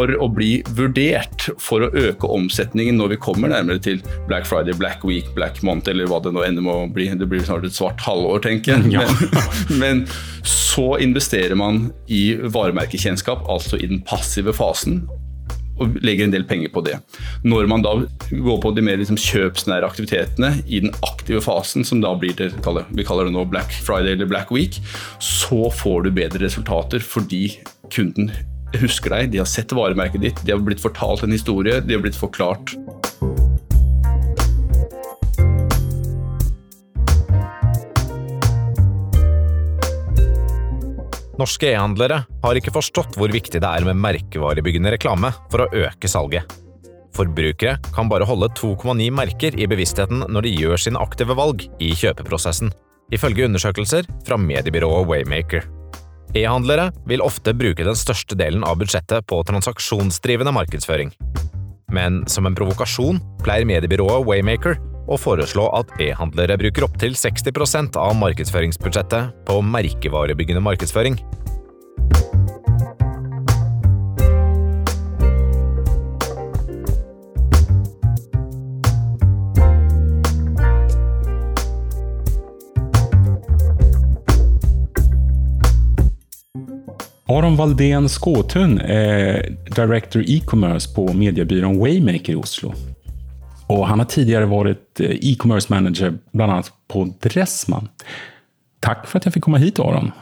for å bli vurdert for å øke omsetningen når vi kommer nærmere til Black Friday, Black Week, Black Month eller hva det nå ender med å bli. Det blir snart et svart halvår, tenker jeg. Ja. Men, men, så investerer man i varemerkekjennskap, altså i den passive fasen. Og legger en del penger på det. Når man da går på de mer liksom kjøpsnære aktivitetene i den aktive fasen, som da blir det vi kaller det nå Black Friday eller Black Week, så får du bedre resultater fordi kunden husker deg, de har sett varemerket ditt, de har blitt fortalt en historie, de har blitt forklart. Norske e-handlere har ikke forstått hvor viktig det er med merkevarebyggende reklame for å øke salget. Forbrukere kan bare holde 2,9 merker i bevisstheten når de gjør sine aktive valg i kjøpeprosessen, ifølge undersøkelser fra mediebyrået Waymaker. E-handlere vil ofte bruke den største delen av budsjettet på transaksjonsdrivende markedsføring. Men som en provokasjon pleier mediebyrået Waymaker å foreslå at e-handlere bruker opptil 60% av markedsføringsbudsjettet på merkevarebyggende markedsføring. Aron Valdén Skåtun är Director E-commerce på mediebyrån Waymaker i Oslo. Och han har tidigare varit eh, e-commerce manager bland annat på Dressman. Tack för att jag fick komma hit Aron.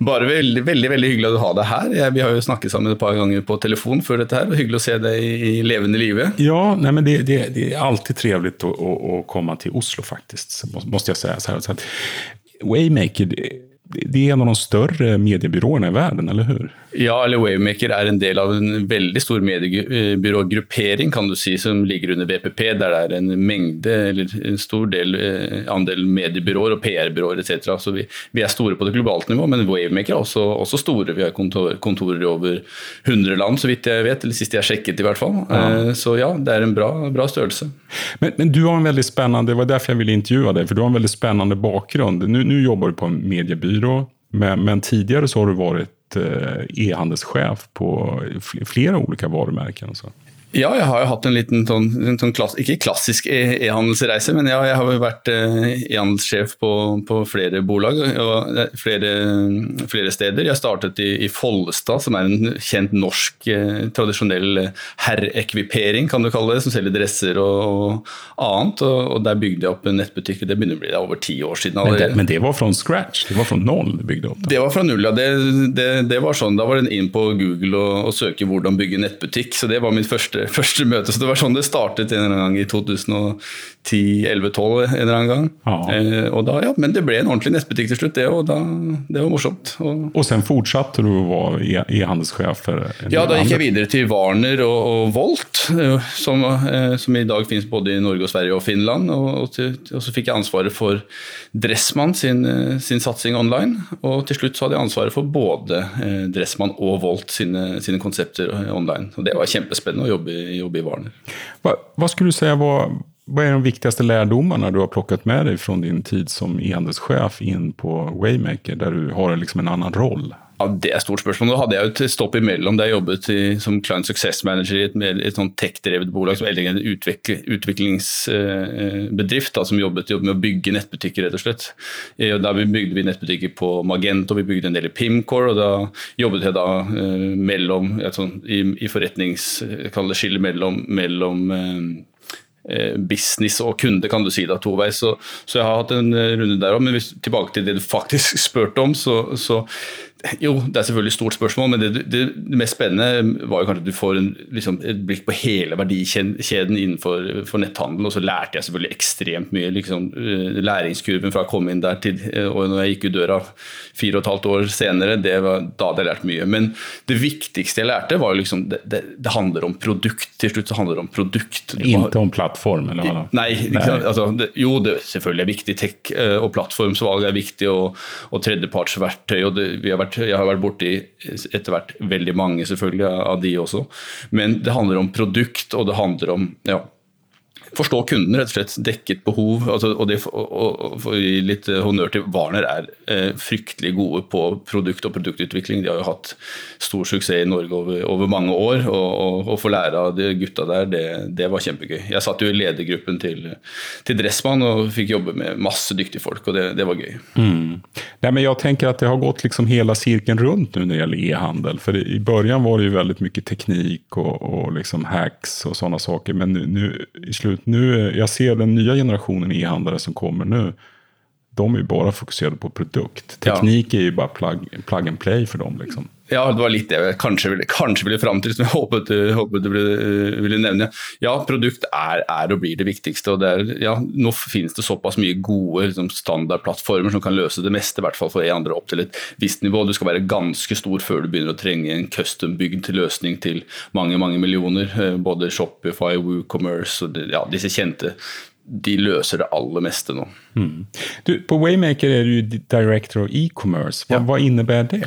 Bare veldig veldig, veldig hyggelig å ha deg her. Vi har jo snakket sammen et par ganger på telefon før dette. her. Hyggelig å se deg i levende live. Ja, nej, men det, det, det, är alltid trevligt att, att, att komma till Oslo faktiskt, måste jag säga. Så här. Så Waymaker, det är en av de större mediebyråerna i världen, eller hur? Ja, eller Wavemaker er en del av en veldig stor mediebyrågruppering kan du si, som ligger under VPP, der det er en mengde, eller en stor del, eh, andel mediebyråer og PR-byråer etc. Så vi, vi, er store på det globalt nivå, men Wavemaker er også, også store. Vi har kontor, kontorer i over 100 land, så vidt jeg vet, eller sist jeg sjekket i hvert fall. Ja. Eh, så ja, det er en bra, bra størrelse. Men, men, du har en veldig spennende, det var derfor jeg ville intervjue deg, for du har en veldig spennende bakgrunn. Nå jobber du på en mediebyrå, men, men tidligere så har du vært Eh, e-handelssjef på flera olika varumärken. Så. Ja, jeg har jo hatt en liten sånn, sånn klass, ikke klassisk e- e-handelsreise, men ja, jeg har jo vært eh, e-handelssjef på, på, flere bolag og flere, flere, steder. Jeg startet i, i, Follestad, som er en kjent norsk eh, tradisjonell herreekvipering, kan du kalle det, som selger dresser og, og annet. Og, og, der bygde jeg opp en nettbutikk. Det begynner å bli over ti år siden. Men det, men det, var fra scratch? Det var fra null du bygde opp? Det, det var fra null, ja. Det, det, det, var sånn, Da var det inn på Google og, og søke hvordan bygge nettbutikk. Så det var mitt første første møte. Så det var sånn det startet en eller annen gang i 2010-11-12 en eller annen gang. Ja. Eh, og da, ja, men det ble en ordentlig nettbutikk til slutt, det, og da, det var morsomt. Og, og sen fortsatte du å være e-handelssjef? Ja, da gikk jeg videre til Warner og, og Volt, eh, som, eh, som, i dag finnes både i Norge og Sverige og Finland. Og, og, til, og så fikk jeg ansvaret for Dressmann sin, eh, sin, satsing online. Og til slutt så hadde jeg ansvaret for både eh, Dressmann og Volt sine, sine konsepter online. Og det var kjempespennende å jobbe jobbe i Warner. Hva, hva skulle du si var, hva er de viktigste lærdommene du har plukket med deg fra din tid som e-handelssjef inn på Waymaker, der du har liksom en annen rolle? Ja, Det er et stort spørsmål. Nå hadde jeg jo et stopp imellom da jeg jobbet i, som Client Success Manager i et, et sånn tech-drevet bolag, som en utvikl, utviklingsbedrift da, som jobbet, jobbet, med å bygge nettbutikker, rett og slett. Og da bygde vi nettbutikker på Magento, vi bygde en del i Pimcore, og da jobbet jeg da eh, mellom, sånn, i, i forretningsskillet mellom, mellom eh, business og kunde, kan du si da, toveis. Så, så jeg har hatt en runde der òg. Men hvis, tilbake til det du faktisk spurte om, så, så jo, det er selvfølgelig et stort spørsmål, men det, det, det, mest spennende var jo kanskje at du får en, liksom, et blikk på hele verdikjeden innenfor netthandel. Og så lærte jeg selvfølgelig ekstremt mye. Liksom, eh, læringskurven fra å komme inn der til eh, og når jeg gikk ut døra fire og et halvt år senere, det var, da hadde jeg lært mye. Men det viktigste jeg lærte, var liksom det, det, det handler om produkt. Til slutt så handler det om produkt. Ikke om plattform? Eller hva? Nei, nei. Altså, jo, det selvfølgelig er viktig. Tech eh, og plattformsvalg er viktig, og, og tredjepartsverktøy. og vi har vært jeg har vært borti etter hvert veldig mange selvfølgelig av de også. Men det handler om produkt, og det handler om ja, forstå kunden, rett og slett. Dekket behov. Altså, og det å gi litt honnør til Warner er eh, fryktelig gode på produkt og produktutvikling. De har jo hatt stor suksess i Norge over, over mange år. Og å få lære av de gutta der, det, det, var kjempegøy. Jeg satt jo i ledergruppen til, til Dressmann og fikk jobbe med masse dyktige folk, og det, det var gøy. Mm. Nei, men jeg tenker at det har gått liksom hele sirkelen rundt når det gjelder e-handel. For i begynnelsen var det jo veldig mye teknikk og, og liksom hacks og sånne saker. Men nå i slutet nu, jag ser den nya generationen e-handlare som kommer nu. De är ju bara fokuserade på produkt. Teknik ja. är ju bara plug, plug and play för dem. Liksom. Ja, det var litt det jeg kanskje ville, kanskje ville fram til, som jeg håpet, håpet du ville, ville, nevne. Ja, produkt er, er, og blir det viktigste. og det er, ja, Nå finnes det såpass mye gode liksom, standardplattformer som kan løse det meste, i hvert fall for e-andre opp til et visst nivå. Du skal være ganske stor før du begynner å trenge en custom-bygd løsning til mange mange millioner. Eh, både Shopify, WooCommerce og ja, disse kjente de løser det aller meste nå. Mm. Du, på Waymaker er du director of e-commerce. Hva, ja. hva, innebærer det?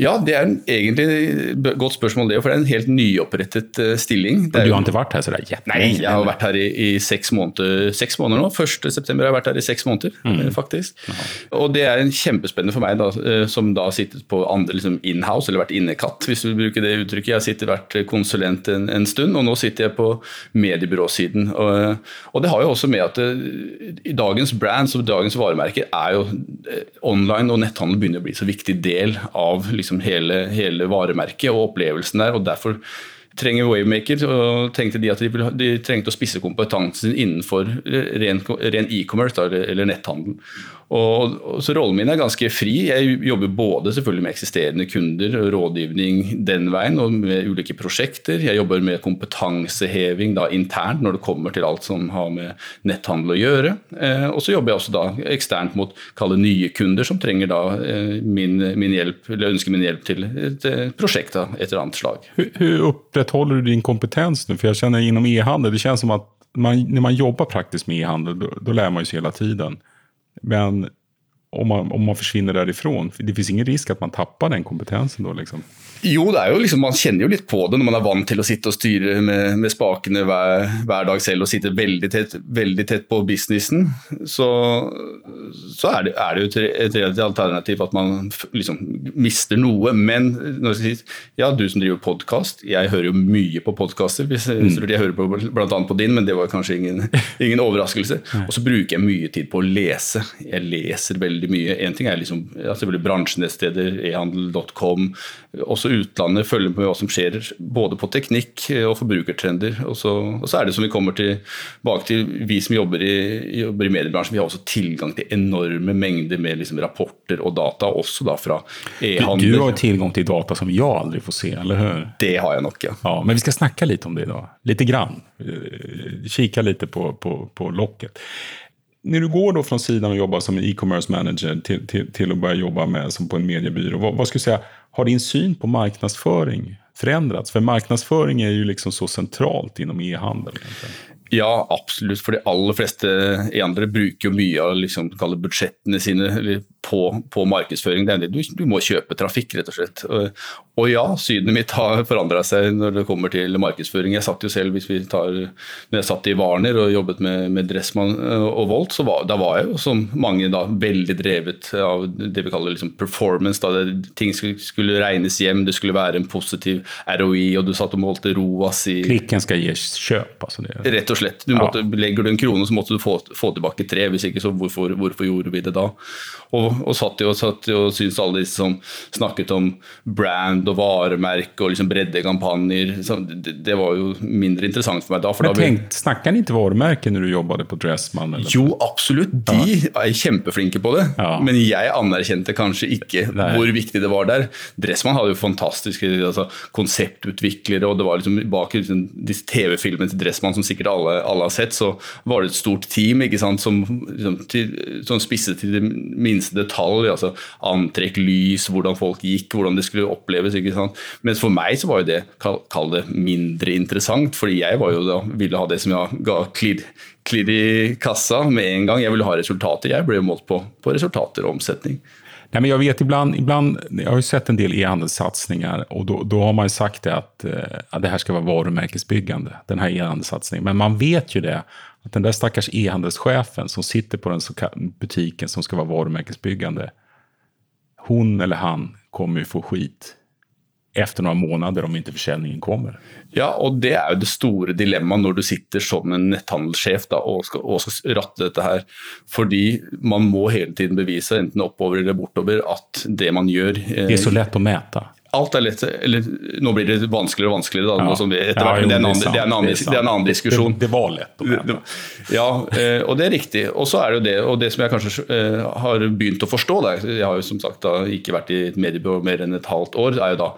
Ja, Det er egentlig et godt spørsmål, det. For det er en helt nyopprettet uh, stilling. Er, du har ikke vært her så det er Nei, jeg har vært her i, i seks, måneder, seks måneder nå. 1.9. har jeg vært her i seks måneder, mm. Eh, faktisk. Aha. Og det er en kjempespennende for meg, da, uh, som da har sittet på andre liksom inhouse, eller vært innekatt, hvis du bruker det uttrykket. Jeg har sittet, vært konsulent en, en, stund, og nå sitter jeg på mediebyråsiden. Og, og det har jo også med at det, i dagens brands og dagens varemerker er jo eh, online og netthandel begynner å bli så viktig del av liksom hele, hele varemerket og opplevelsen der. og derfor trenger Wavemaker, og tenkte de at de, trengte å spisse kompetansen innenfor ren e-commerce eller netthandel. Og, og, så Rollen min er ganske fri. Jeg jobber både selvfølgelig med eksisterende kunder, rådgivning den veien, og med ulike prosjekter. Jeg jobber med kompetanseheving da, internt når det kommer til alt som har med netthandel å gjøre. Eh, og så jobber jeg også da eksternt mot kalle nye kunder som trenger da eh, min, min, hjelp, eller ønsker min hjelp til et et prosjekt av et eller annet slag. Hvordan opprettholder du din kompetens nå? For jeg kjenner innom e-handel, det kjennes som at man, når man jobber praktisk med e-handel, da lærer man jo hele tiden. Men om man, om man försvinner därifrån, det finns ingen risk att man tappar den kompetensen då? Liksom. Jo, det er jo liksom, man kjenner jo litt på det når man er vant til å sitte og styre med, med spakene hver, hver, dag selv og sitte veldig tett, veldig tett på businessen. Så, så er, det, er, det, jo et relativt alternativ at man liksom mister noe. Men si, ja, du som driver podkast, jeg hører jo mye på podkaster. Mm. Jeg hører på bl.a. på din, men det var kanskje ingen, ingen overraskelse. Og så bruker jeg mye tid på å lese. Jeg leser veldig mye. Én ting er liksom, ja, selvfølgelig bransjenettsteder, ehandel.com. også utlandet følger med hva som skjer både på teknikk og forbrukertrender. Og så, og så er det som vi kommer tilbake til, vi som jobber i, jobber i mediebransjen, vi har også tilgang til enorme mengder med liksom rapporter og data, også da fra e-handel. Du, du, har tilgang til data som jeg aldri får se, eller hur? Det har jeg nok, ja. ja men vi skal snakke litt om det da. Lite grann. Kika litt på, på, på locket. Når du går då från sidan och jobbar som e-commerce manager till, till, till att börja jobba med, som på en mediebyrå, vad, vad skulle du säga, har din syn på marknadsføring förändrats? För marknadsføring er jo liksom så centralt inom e-handel. Ja, absolutt. For de aller fleste e-handlere bruker jo mye av liksom, budsjettene sine på, på, markedsføring. Du, du, må kjøpe trafikk, rett og slett. Og, ja, synet mitt har forandra seg når det kommer til markedsføring. Jeg satt jo selv, hvis vi tar, når jeg satt i Warner og jobbet med, med Dressmann og Volt, så var, da var jeg jo som mange da veldig drevet av det vi kaller liksom performance. Da det, ting skulle regnes hjem, det skulle være en positiv ROI, og du satt og målte ROAS i Klikken skal gi kjøp, altså. Det. Rett og slett. Du måtte, ja. Legger du en krone, så måtte du få, få tilbake tre. Hvis ikke, så hvorfor, hvorfor gjorde vi det da? Og, og satt jo og, satt jo og syntes alle disse som snakket om brand og varemerke og liksom bredde kampanjer, det, det, var jo mindre interessant for meg da. For Men tenk, vi... Snakket ni ikke varemerke når du jobbet på Dressmann? Eller? Jo, absolutt. De er kjempeflinke på det. Ja. Men jeg anerkjente kanskje ikke Nei. hvor viktig det var der. Dressmann hadde jo fantastiske altså, konseptutviklere, og det var liksom bak liksom, disse TV-filmene til Dressmann som sikkert alle, alle, har sett, så var det et stort team ikke sant, som, liksom, til, som spisset til det minste detalj. altså Antrekk, lys, hvordan folk gikk, hvordan det skulle oppleves. Ikke sant? Mens for meg så var jo det, kall, det, mindre interessant, fordi jeg var jo da, ville ha det som jeg ga klirr klirr i kassa med en gang. Jeg ville ha resultater. Jeg ble jo målt på, på resultater og omsetning. Nej, men jag vet ibland, ibland, jag har ju sett en del e-handelssatsningar då, då har man ju sagt det att, eh, att det här ska vara varumärkesbyggande, den här e-handelssatsningen. Men man vet ju det, att den där stackars e-handelschefen som sitter på den så butiken som ska vara varumärkesbyggande, hon eller han kommer ju få skit efter några månader om inte försäljningen kommer. Ja, og det er jo det store dilemmaet når du sitter som en netthandelssjef da, og, skal, og skal ratte dette her. Fordi man må hele tiden bevise, enten oppover eller bortover, at det man gjør eh, Det er så lett å mäta. Alt er lett, eller nå blir det vanskeligere og vanskeligere, da, Ja. som vi etter hvert, men det er en annen, det er en annen, det er dis- det er en annen diskusjon. Det, det var lett. mäta. Ja, eh, og det er riktig. Og så er det jo det, og det som jeg kanskje eh, har begynt å forstå, da, jeg har jo som sagt da ikke vært i et mediebyrå mer enn et halvt år, er jo da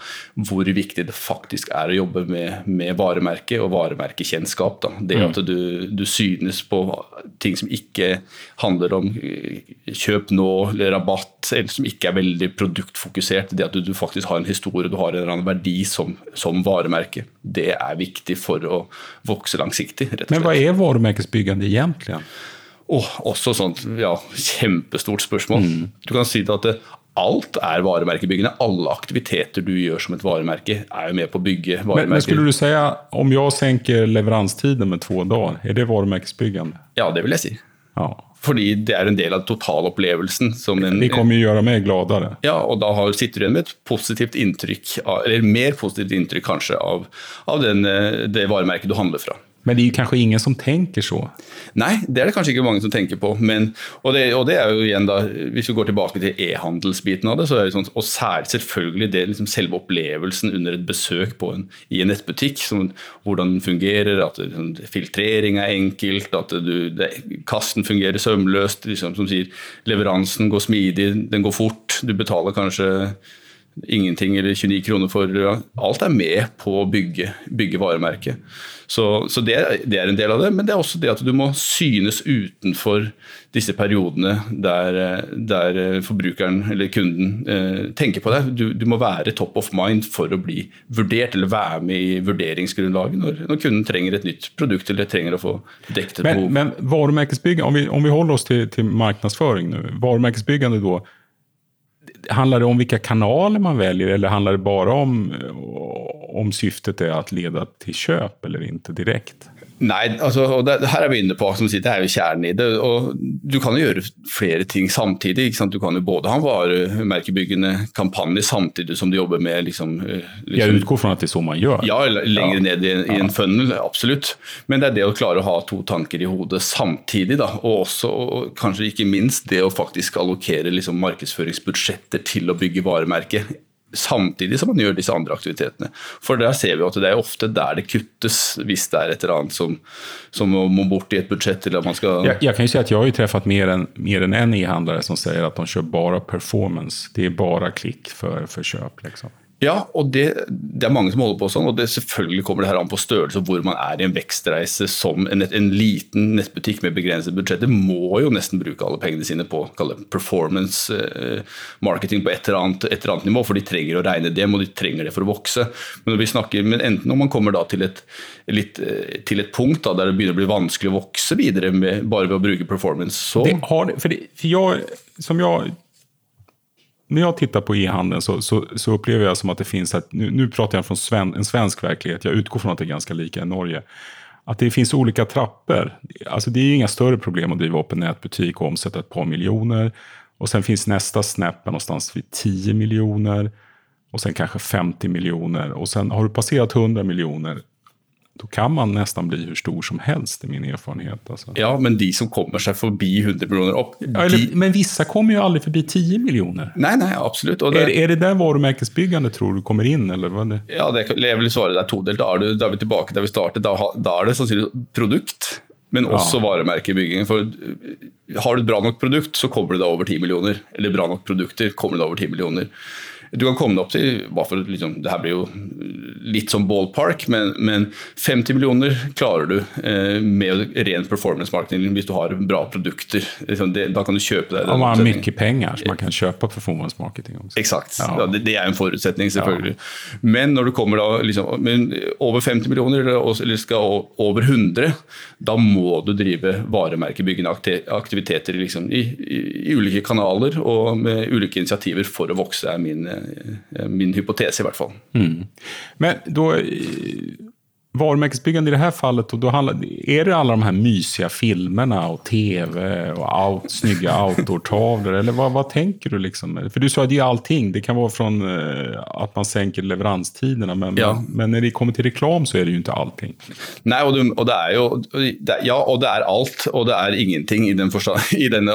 hvor viktig det faktisk er å jobbe med, med varemerke og varemerkekjennskap. Da. Det Mm. at du, du synes på ting som ikke handler om eh, kjøp nå eller rabatt, eller som ikke er veldig produktfokusert. Det at du, du faktisk har en historie, du har en eller annen verdi som, som varemerke. Det er viktig for å vokse langsiktig, og Men hva er varemerkesbyggende egentlig? Åh, også sånt ja, kjempestort spørsmål. Mm. Du kan si det at alt er varemerkebyggende. Alle aktiviteter du gjør som et varemerke, er jo med på å bygge Men, varemerker. men skulle du si om jeg senker leveranstiden med to dager, er det varemerkesbyggende? Ja, det vil jeg si. Ja. Fordi det er en del av totalopplevelsen. Som en, Det kommer jo gjøre meg gladere. Ja, og da har, sitter du igjen med et positivt inntrykk, eller mer positivt inntrykk kanskje, av, av den, eh, det varemerket du handler fra. Men det er kanskje ingen som tenker så. Nei, det er det kanskje ikke mange som tenker på. Men, og, det, og det er jo igjen da, Hvis vi går tilbake til e-handelsbiten av det, så er det sånn, og særlig selvfølgelig det liksom selve opplevelsen under et besøk en, i en nettbutikk. Som, hvordan den fungerer, at sånn, filtrering er enkelt, at du, det, kassen fungerer sømløst. Liksom, som sier, Leveransen går smidig, den går fort. Du betaler kanskje ingenting eller 29 kroner for Alt er med på å bygge, bygge varemerket. Så, så det, det er en del av det, men det er også det at du må synes utenfor disse periodene der, der forbrukeren eller kunden eh, tenker på deg. Du, du må være top of mind for å bli vurdert, eller være med i vurderingsgrunnlaget når, når kunden trenger et nytt produkt eller trenger å få dekket et behov. Men, men varumärkesbyggande, om vi, om vi holder oss til, til marknadsföring nu. Varumärkesbyggande då, handlar det om vilka kanaler man väljer eller handlar det bara om, om syftet är att leda till köp eller inte direkt? Nei, altså, og det, her er vi inne på som sier, det er jo kjernen i det. og Du kan jo gjøre flere ting samtidig. ikke sant? Du kan jo både ha en varemerkebyggende kampanje samtidig som du jobber med liksom, liksom Jag liksom utgår från att det er så man gjør? Ja, eller lenger Ja. ned i, i en funnel, absolutt. Men det er det å klare å ha to tanker i hodet samtidig. Da. Og også, og kanskje ikke minst, det å faktisk allokere liksom, markedsføringsbudsjetter til å bygge varemerke. Samtidig som man gjør disse andre aktivitetene. For der ser vi at det er ofte der det kuttes, hvis det er et eller annet som, som må bort i et budsjett. eller at man skal... Jeg, jeg kan jo si at jeg har jo truffet mer enn en e-handlare som sier at de kjører bare performance. Det er bare klikk for, for kjøp. Liksom. Ja, og det, det er mange som holder på sånn, og det selvfølgelig kommer det her an på størrelse og hvor man er i en vekstreise som en, en liten nettbutikk med begrenset budsjett. Det må jo nesten bruke alle pengene sine på performance eh, marketing på et eller, annet, et eller annet nivå, for de trenger å regne dem, og de trenger det for å vokse. Men når vi snakker, men enten om man kommer da til et, litt, eh, til et punkt da, der det begynner å bli vanskelig å vokse videre med, bare ved å bruke performance, så Det har, det- for, det, for jeg, som jag, när jag tittar på e-handeln så, så, så upplever jag som att det finns, ett, nu, nu pratar jag från sven, en svensk verklighet, jag utgår från att det är ganska lika i Norge, att det finns olika trappor. Alltså det är ju inga större problem att driva upp en nätbutik och omsätta ett par miljoner. Och sen finns nästa snäpp någonstans vid 10 miljoner. Och sen kanske 50 miljoner. Och sen har du passerat 100 miljoner, då kan man nästan bli hur stor som helst, i min erfarenhet. Alltså. Ja, men de som kommer seg forbi 100 millioner opp Ja, de, eller, men vissa kommer ju aldrig förbi 10 miljoner. Nei, nei, absolutt. Det, Är, är det där varumärkesbyggande tror du kommer in? Eller vad det? Ja, det jeg vil svare det er todelt. Da er, du, da er vi tilbake der vi startet. Da, da er det sannsynligvis produkt, men også varemerkebygging. For uh, har du et bra nok produkt, så kommer du deg over 10 millioner. Eller bra nok produkter, kommer du deg over 10 millioner. Du kan komme deg opp til for, liksom, Det her blir jo litt som ballpark, men, men 50 millioner klarer du eh, med ren performance marketing hvis du har bra produkter. Liksom, det, da kan du kjøpe deg det. man har mye penger, så man kan kjøpe performance marketing. Exakt. Ja. Ja, det, det, er en forutsetning, selvfølgelig. Ja. Men når du kommer da liksom, over 50 millioner, eller skal over 100, da må du drive varemerkebyggende aktiviteter liksom, i, i, i, ulike kanaler og med ulike initiativer for å vokse, er min, eh, min hypotes i hvert fall. Mm. Men då, varumärkesbyggande i det här fallet, och då handlar, är det alla de här mysiga filmerna och tv och out, snygga outdoor-tavlor? Eller vad, vad, tänker du? Liksom? För du sa att det är allting. Det kan vara från uh, att man sänker leveranstiderna, men, ja. men, när det kommer till reklam så är det ju inte allting. Nej, och, du, och det är ju, det, ja, och det är allt och det är ingenting i den i den,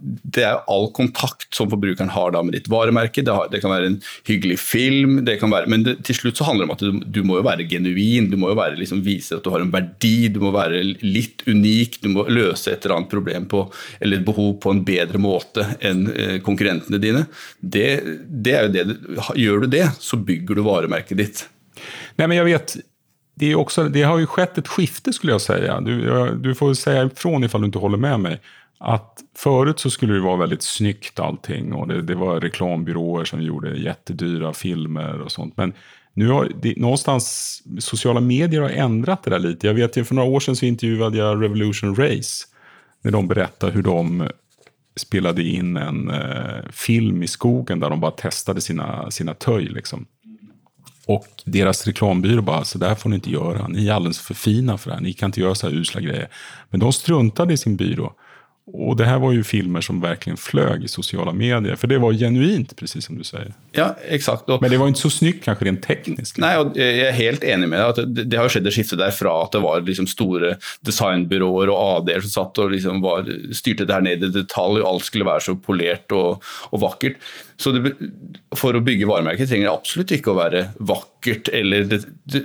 det er all kontakt som forbrukeren har med ditt varemerke. Det, har, det, kan være en hyggelig film, det kan være, men det, til slutt så handler det om at du, du må jo være genuin. Du må jo være, liksom, vise at du har en verdi, du må være litt unik. Du må løse et eller annet problem på, eller et behov på en bedre måte enn eh, konkurrentene dine. Det, det er jo det, Gjør du det, så bygger du varemerket ditt. Nei, men jeg vet, det, också, det har ju skett ett skifte skulle jag säga. Du, du får säga ifrån ifall du inte håller med mig att förut skulle det vara väldigt snyggt allting och det, det var reklambyråer som gjorde jättedyra filmer och sånt. Men nu har det, någonstans sociala medier har ändrat det där lite. Jag vet ju för några år sedan så intervjuade jag Revolution Race när de berättade hur de spelade in en eh, film i skogen där de bara testade sina, sina töj. Liksom. Och deras reklambyrå bara, så där får ni inte göra. Ni är alldeles för fina för det här. Ni kan inte göra så här usla grejer. Men de struntade i sin byrå. Och det här var ju filmer som verkligen flög i sociala medier. För det var genuint, precis som du säger. Ja, exakt. Men det var inte så snyggt kanske rent tekniskt. Nej, och jag är helt enig med dig. Att det, det har skett ett skifte därifrån att det var liksom stora designbyråer och AD som satt och liksom var, styrte det här ned i detalj och allt skulle vara så polerat och, och vackert. Så det, for å bygge varemerker trenger det absolutt ikke å være vakkert. eller det, det,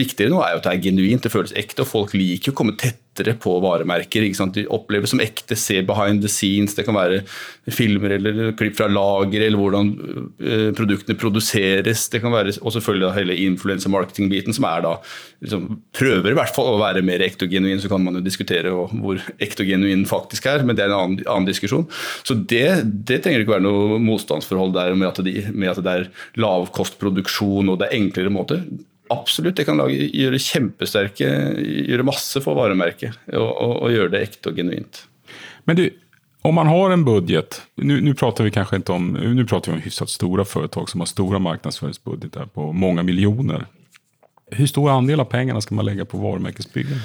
Viktigere nå er jo at det er genuint, det føles ekte. og Folk liker å komme tettere på varemerker. De opplever som ekte, ser behind the scenes. Det kan være filmer eller klipp fra lager, eller hvordan uh, produktene produseres. Det kan være, og selvfølgelig hele influencer-marketing-biten, som er da liksom, prøver i hvert fall å være mer ekte og genuin. Så kan man jo diskutere hvor ekte og genuin faktisk er, men det er en annen, annen diskusjon. Så det, det trenger ikke være noe motstandsforhold der med at, de, med at det er lavkostproduksjon og det er enklere måter. Absolutt, det kan lage, gjøre kjempesterke, gjøre masse for varemerket og, og, og gjøre det ekte og genuint. Men du, om man har en budget, nu, nu, pratar vi kanske inte om, nu pratar vi om hyfsat stora företag som har stora marknadsföringsbudgetar på många miljoner. Hur stor andel av pengarna ska man lägga på varumärkesbyggande?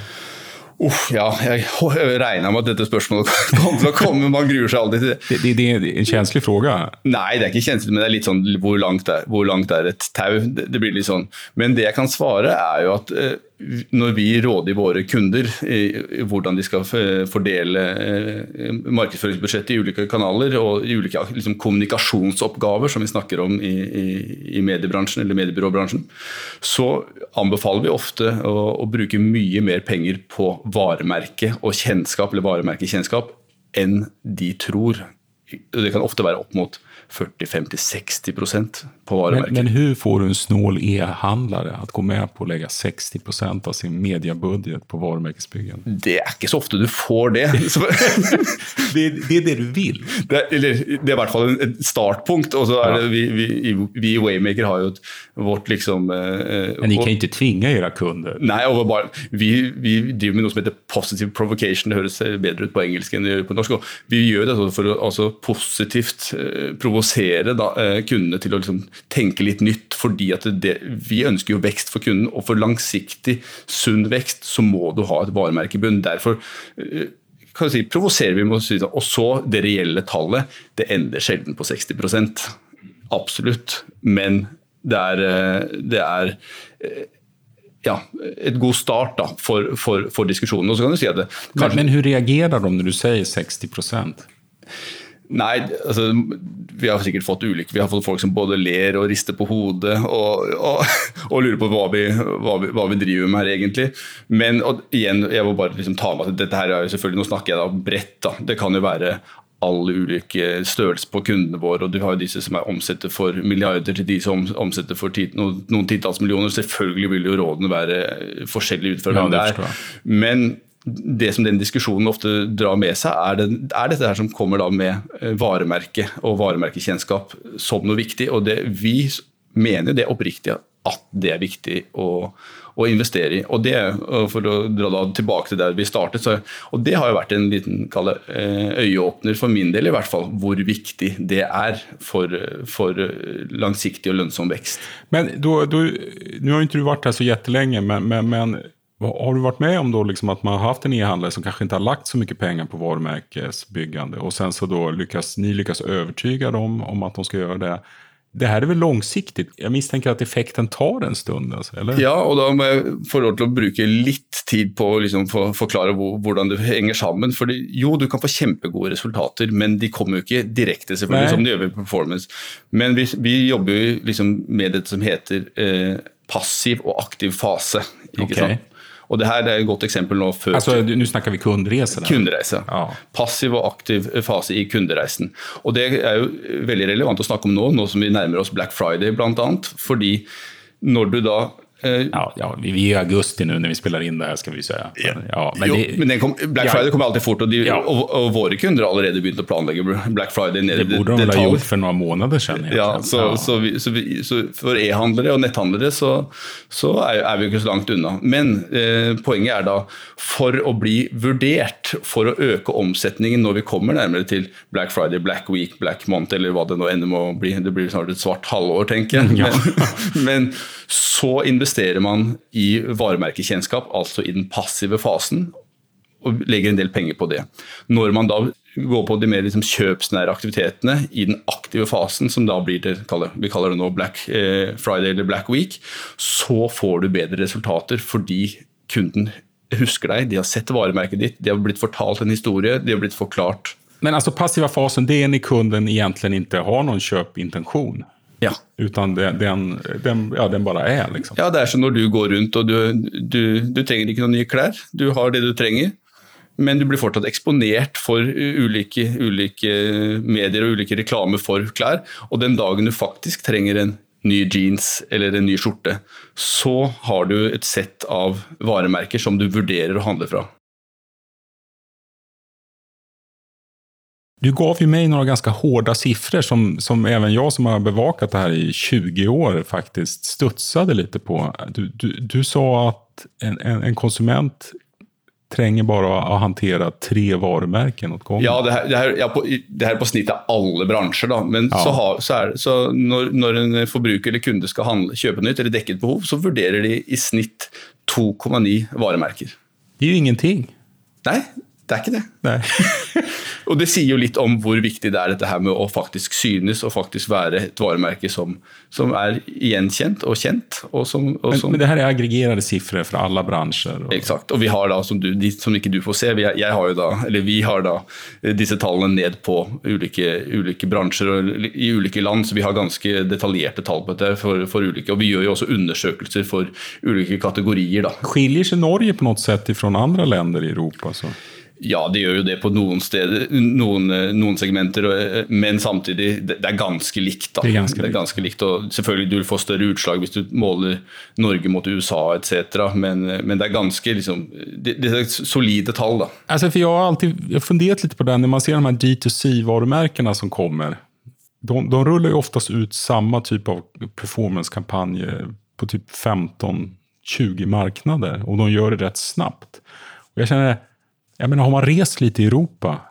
Uff, ja, jeg regna med at dette spørsmålet kom til å komme. Man gruer seg alltid til det. Det, det er en kjenslig fråga? Nei, det er ikke kjenslig, men det er litt sånn hvor langt er, hvor langt er et tau? Det, det, blir litt sånn. Men det jeg kan svare, er jo at eh, når vi råder våre kunder hvordan de skal fordele eh, markedsføringsbudsjettet i ulike kanaler og i ulike liksom, kommunikasjonsoppgaver som vi snakker om i, i, i, mediebransjen eller mediebyråbransjen, så anbefaler vi ofte å, å, bruke mye mer penger på varemerke og kjennskap eller varemerkekjennskap enn de tror. Det kan ofte være opp mot 40, 50, 60 procent på varumärket. Men, men, hur får du en snål e-handlare att gå med på att lägga 60 procent av sin mediebudget på varumärkesbyggande? Det er ikke så ofte du får det. det, det, er det du vil? Det, eller, det er i hvert fall en startpunkt. Og så er det, vi, vi, vi, i Waymaker har jo et, vårt liksom eh, Men ni kan ikke tvinge era kunder? Nei, bare, vi, vi, driver med noe som heter positive provocation. Det høres bedre ut på engelsk enn det gjør på norsk. Og vi gjør det for å altså, positivt eh, provosere da, eh, kundene til å liksom, tenke litt nytt. fordi det, Vi ønsker jo vekst for kunden, og for langsiktig sunn vekst så må du ha et varemerke i bunnen. Derfor eh, kan si, provoserer vi med å si det. Og så det reelle tallet. Det ender sjelden på 60% Absolutt. Men det er, eh, det er ja, et god start da, for, for, for diskusjonen. Og så kan du si at det, kanskje... men, men hvordan reagerer de når du sier 60 Nei, altså, vi har sikkert fått ulykker. Vi har fått folk som både ler og rister på hodet og, og, og lurer på hva vi, hva, vi, hva vi, driver med her, egentlig. Men og, igjen, jeg må bare liksom ta med at dette her er jo selvfølgelig, Nå snakker jeg da bredt. da. Det kan jo være alle ulike størrelser på kundene våre. og Du har jo disse som er omsetter for milliarder, til de som omsetter for tit, noen, noen titalls millioner. Selvfølgelig vil jo rådene være forskjellige ut fra hvem det er. Men det som den diskusjonen ofte drar med seg, er, det, er dette her som kommer da med eh, varemerke og varemerkekjennskap som noe viktig. og det, Vi mener det oppriktig at det er viktig å, å investere i. og det, For å dra da tilbake til der vi startet, så, og det har jo vært en liten det, eh, øyeåpner for min del, i hvert fall, hvor viktig det er for, for langsiktig og lønnsom vekst. Men nå har ikke du varit här så jättelänge, men, men, men har du varit med om då liksom att man har haft en e-handlare som kanske inte har lagt så mycket pengar på varumärkesbyggande och sen så då lyckas ni lyckas övertyga dem om att de ska göra det. Det här är väl långsiktigt? Jag misstänker att effekten tar en stund, alltså, eller? Ja, og da må jeg få lov til å bruke litt tid på å liksom få forklare hvor, hvordan det henger sammen. For jo, du kan få kjempegode resultater, men de kommer jo ikke direkte, selvfølgelig, Nei. som de gjør med performance. Men vi, vi jobber jo liksom med det som heter eh, passiv og aktiv fase. ikke Ok. sant? Og det her er et godt eksempel nå før Alltså, nu snakker vi kundresor. Kundreise. Ja. Passiv og aktiv fase i kundereisen. Og Det er jo veldig relevant å snakke om nå, nå som vi nærmer oss Black Friday bl.a. Fordi når du da eh, Ja, ja, vi är i augusti nu när vi spelar in det här ska vi säga. Men, ja, men jo, det, men kom, Black Ja. Friday kommer alltid fort, og, de, Ja. og, og våre kunder har allerede begynt å planlegge Black Friday Nede, det borde de ha gjort for noen måneder siden. Ja, så, Ja. Så, vi, så, vi, så for e-handlere og netthandlere så, så er, er vi ikke så langt unna. Men eh, poenget er da for å bli vurdert for å øke omsetningen når vi kommer nærmere til Black Friday, Black Week, Black Month eller hva det nå ender med å bli. Det blir snart et svart halvår, tenker jeg. Men, men så investerer man i varemerkekjennskap, altså i den passive fasen, og legger en del penger på det. Når man da går på de mer liksom kjøpsnære aktivitetene i den aktive fasen, som da blir det vi kaller det nå Black eh, Friday eller Black Week, så får du bedre resultater fordi kunden husker deg, de har sett varemerket ditt, de har blitt fortalt en historie, de har blitt forklart Men altså passiva fasen, det er når kunden egentlig ikke har noen köpintention. Ja. Utan den, den, den, ja, den bare er, liksom. Ja, det er som når du går rundt og du, du, du trenger ikke noen nye klær. Du har det du trenger. Men du blir fortsatt eksponert for ulike, ulike medier og ulike reklamer for klær. Og den dagen du faktisk trenger en ny jeans eller en ny skjorte, så har du et sett av varemerker som du vurderer å handle fra. Du gav ju mig några ganska hårda siffror som, som även jag som har bevakat det här i 20 år faktiskt studsade lite på. Du, du, du sa att en, en, en konsument tränger bara att hantera tre varumärken åt gången. Ja, det her, det her, ja, på, det her er på snitt av alle bransjer, da. Men Ja. så, har, så, er, så når, når en forbruker eller kunde skal handle, kjøpe nytt eller dekke et behov, så vurderer de i snitt 2,9 varemerker. Det är ju ingenting. Nei, det er ikke det. Og det sier jo litt om hvor viktig det er dette her med å faktisk synes og faktisk være et varemerke som, som er gjenkjent og kjent. Og som, og Men, som men det her er aggregerte sifre fra alle bransjer? Og... Exakt. Og vi har da, som, du, de, som ikke du får se, vi, har jo da, eller vi har da eh, disse tallene ned på ulike, ulike bransjer og i ulike land, så vi har ganske detaljerte tall på dette for, for ulike. Og vi gjør jo også undersøkelser for ulike kategorier. da. Skiljer ikke Norge på noe sett fra andre länder i Europa? Så? Ja, det gjør jo det på noen steder, noen, eh, noen segmenter, eh, men samtidig, det, det er ganske likt. da. Det er ganske Det er likt. ganske likt, og Selvfølgelig du vil få større utslag hvis du måler Norge mot USA etc., men, eh, men det er ganske liksom, det, det er solide tall. da. Altså, for jeg har alltid har funderat på det, når man ser de her D2C-varemerkene som kommer. De, de ruller jo oftast ut samme type av performance-kampanje på typ 15-20 marknader. og de gjør det rett snabbt. Jeg kjenner känner, jag menar, har man rest lite i Europa,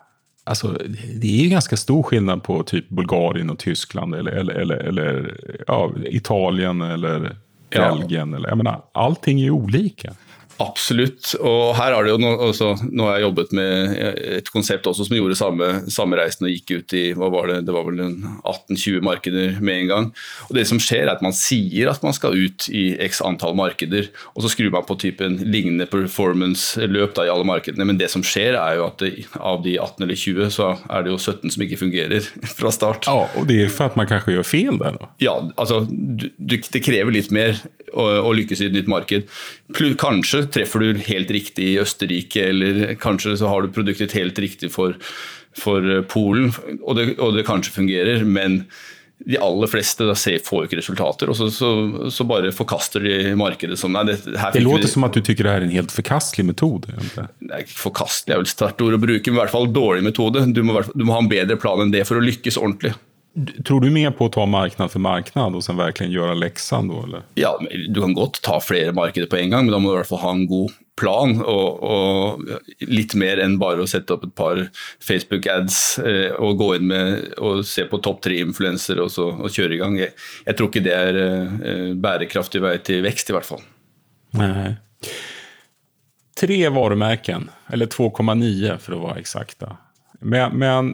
alltså, det är ju ganska stor skillnad på typ Bulgarien och Tyskland eller, eller, eller, eller ja, Italien eller Ja. Belgien. Eller, jag menar, allting är ju olika. Absolutt. Og her har det jo nå, også, nå har jeg jobbet med et konsept også som gjorde samme, samme reisen og gikk ut i hva var det, det var vel 18-20 markeder med en gang. Og Det som skjer er at man sier at man skal ut i x antall markeder, og så skrur man på typen lignende performance-løp i alle markedene. Men det som skjer er jo at det, av de 18 eller 20 så er det jo 17 som ikke fungerer fra start. Ja, Og det er for at man kanskje gjør fel der? Da. Ja, altså, du, du, det krever litt mer å, å lykkes i et nytt marked. Kanskje treffer du helt riktig i Østerrike, eller kanskje så har du produktet helt riktig for, for Polen, og det, og det kanskje fungerer, men de aller fleste ser, får ikke resultater, og så, så, så, bare forkaster de markedet som nei, det, det låter vi, som at du syns det er en helt forkastelig metode? Nei, forkastelig er vel sterkt ord å bruke, men i hvert fall dårlig metode. Du må, du må ha en bedre plan enn det for å lykkes ordentlig. Tror du mer på å ta marknad for marknad og så virkelig gjøre leksen? Da, eller? Ja, du kan godt ta flere markeder på en gang, men da må du i hvert fall ha en god plan. Og, og litt mer enn bare å sette opp et par Facebook-ads eh, og gå inn med og se på topp tre-influensere og, og, kjøre i gang. Jeg, jeg, tror ikke det er eh, bærekraftig vei til vekst, i hvert fall. Nei. Tre varemerken, eller 2,9 for å være eksakte. Men, men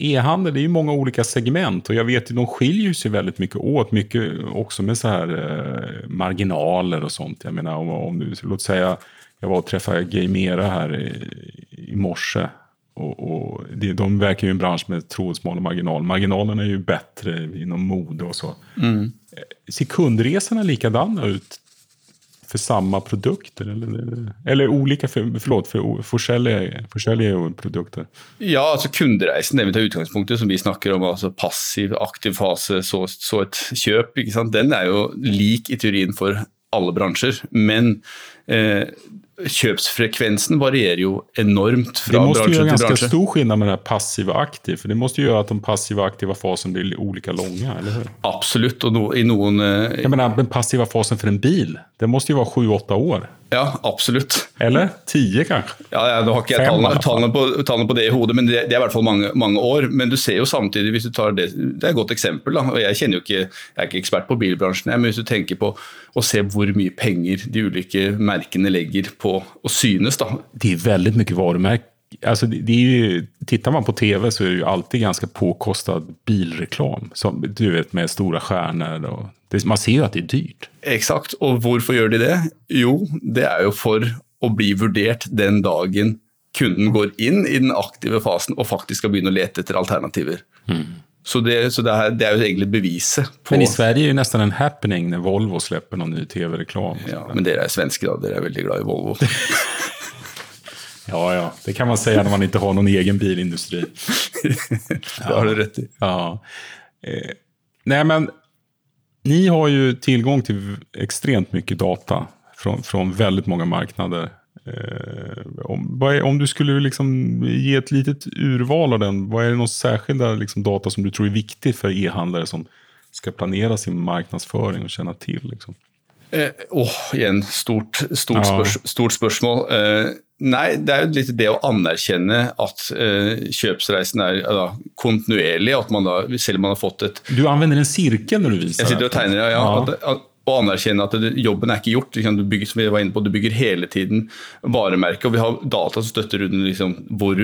e-handel är ju många olika segment och jag vet att de skiljer sig väldigt mycket åt. Mycket också med så här eh, marginaler och sånt. Jag menar om, om du, låt säga jag var och träffade Gamera här i, i morse. Och, och det, de verkar ju i en bransch med trådsmal marginal. Marginalerna är ju bättre inom mode och så. Mm. Ser kundresorna likadana ut för samma produkter? Eller, eller olika för, förlåt, för forskjellige, produkter? Ja, altså kundereisen, det vi tar utgangspunktet som vi snakker om, altså passiv, aktiv fase, så, så et kjøp, den er jo lik i teorien for alle bransjer. Men eh, kjøpsfrekvensen varierer jo enormt fra bransje til bransje. Det må jo gjøre ganske stor skillnad med det passive og aktiv, for det må jo gjøre at de passive og aktive fasen blir olika lange, eller hur? Absolutt, og no, i noen... Eh, Jeg mener, den passive fasen for en bil, det måste jo være 7-8 år. Ja, absolutt. Eller tio, kanskje? Ja, ja, Nå har ikke jeg tallene, tallene, på, tallene, på, det i hodet, men det, det, er i hvert fall mange, mange, år. Men du ser jo samtidig, hvis du tar det, det er et godt eksempel, da, og jeg kjenner jo ikke, jeg er ikke ekspert på bilbransjen, men hvis du tenker på å se hvor mye penger de ulike merkene legger på å synes da. Det er veldig mye varemerker. Alltså det är ju, tittar man på tv så är det ju alltid ganska påkostad bilreklam. Som, du vet med stora stjärnor och det, man ser jo at det er dyrt. Exakt, og hvorfor gjør de det? Jo, det er jo for å bli vurdert den dagen kunden går inn i den aktive fasen og faktisk skal begynne å lete etter alternativer. Mm. Så, det, så det, er, det, är jo egentlig beviset på Men i Sverige er det nesten en happening når Volvo slipper noen ny TV-reklam. Ja, men dere er svenske, da. Dere er veldig glad i Volvo. ja, ja. Det kan man si når man ikke har noen egen bilindustri. det har du rätt i. Ja. Eh, nej, men ni har ju tillgång till extremt mycket data från, från väldigt många marknader. Eh, om, är, om, du skulle liksom ge ett litet urval av den, vad är det någon särskilda liksom data som du tror är viktig för e-handlare som ska planera sin marknadsföring och känna till? Liksom? Eh, åh, igjen, stort, stort, spørs, stort spørsmål. Eh, nei, det er jo litt det å anerkjenne at uh, kjøpsreisen er uh, kontinuerlig. at man da, Selv om man har fått et Du anvender en sirkel når du viser? Jeg sitter og tegner, ja. ja. At, at, og anerkjenne at det, jobben er ikke gjort. Du bygger, som vi var inne på, du bygger hele tiden varemerke. og Vi har data som støtter under liksom hvor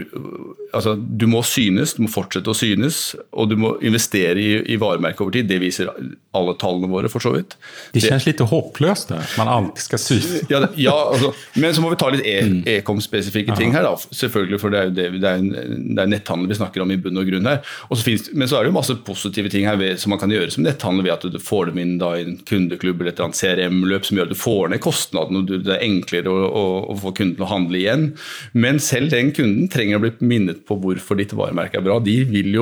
altså, Du må synes, du må fortsette å synes, og du må investere i, i varemerket over tid. Det viser alle tallene våre, for så vidt. Det kjennes litt håpløst, det. Man alltid skal synes. ja, ja altså, men så må vi ta litt e-kom-spesifikke e ting her, da. Selvfølgelig, for det er jo det, det, er, det er netthandel vi snakker om i bunn og grunn her. Og så finnes, men så er det jo masse positive ting her ved, som man kan gjøre som netthandel, ved at du får dem inn da, i en kundeklubb klubb eller et annet CRM-løp som gjør at du får ned kostnaden og det er enklere å, å, å, få kunden til å handle igjen. Men selv den kunden trenger å bli minnet på hvorfor ditt varemerke er bra. De, vil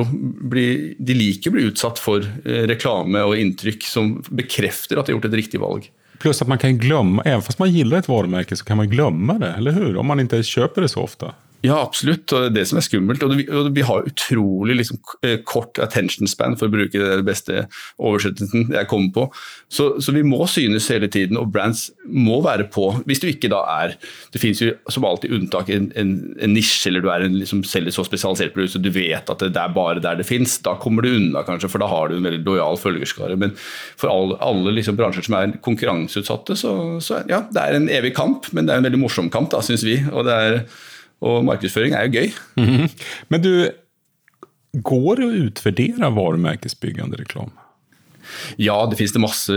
bli, de liker å bli utsatt for eh, reklame og inntrykk som bekrefter at de har gjort et riktig valg. Pluss at man kan glemme, Even fast man liker et varemerke, så kan man glemme det. eller hur? Om man ikke kjøper det så ofte. Ja, absolutt. og Det er det som er skummelt. og Vi, har utrolig liksom, eh, kort attention span, for å bruke det beste oversettelsen jeg kommer på. Så, så, vi må synes hele tiden, og brands må være på. Hvis du ikke da er Det finnes jo som alltid unntak en, en, en nisje, eller du er en, liksom, selger så spesialisert produkt så du vet at det, det er bare der det finnes. Da kommer du unna, kanskje, for da har du en veldig lojal følgerskare. Men for alle, alle liksom, bransjer som er konkurranseutsatte, så, så ja, det er en evig kamp. Men det er en veldig morsom kamp, da, syns vi. og det er og markedsføring er jo gøy. Mm -hmm. Men du, går det å utvurdere varemerkesbyggende reklame? Ja, det finnes det masse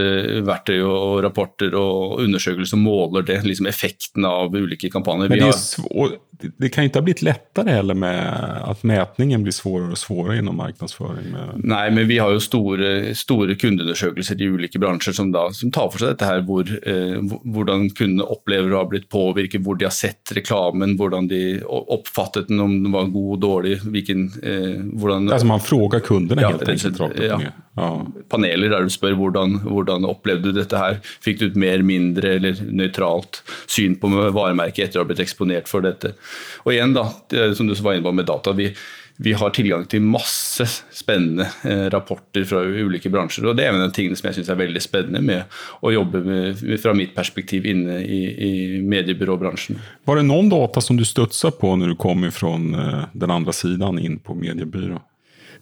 verktøy og rapporter og undersøkelser som måler det, liksom effekten av ulike kampanjer. Men det er, svår, det, det kan ju inte ha blivit lättare heller med att mätningen blir svårare och svårare inom marknadsføring. Nei, men vi har jo store, store kundeundersøkelser i ulike bransjer som, da, som tar for seg dette her, hvor, eh, hvordan kundene opplever å ha blitt påvirket, hvor de har sett reklamen, hvordan de oppfattet den, om den var god og dårlig. hvilken, eh, hvordan... Altså man frågar kundene Ja, helt enkelt? ja. Ja. paneler der du spør hvordan, hvordan opplevde du dette her. Fikk du et mer, mindre eller nøytralt syn på varemerket etter å ha blitt eksponert for dette. Og igjen, da, som du var inne på med data, vi, vi har tilgang til masse spennende eh, rapporter fra ulike bransjer. og Det er en av tingene som jeg syns er veldig spennende med å jobbe med, fra mitt perspektiv inne i, i mediebyråbransjen. Var det noen data som du studsade på når du kom ifrån eh, den andre siden inn på mediebyrå?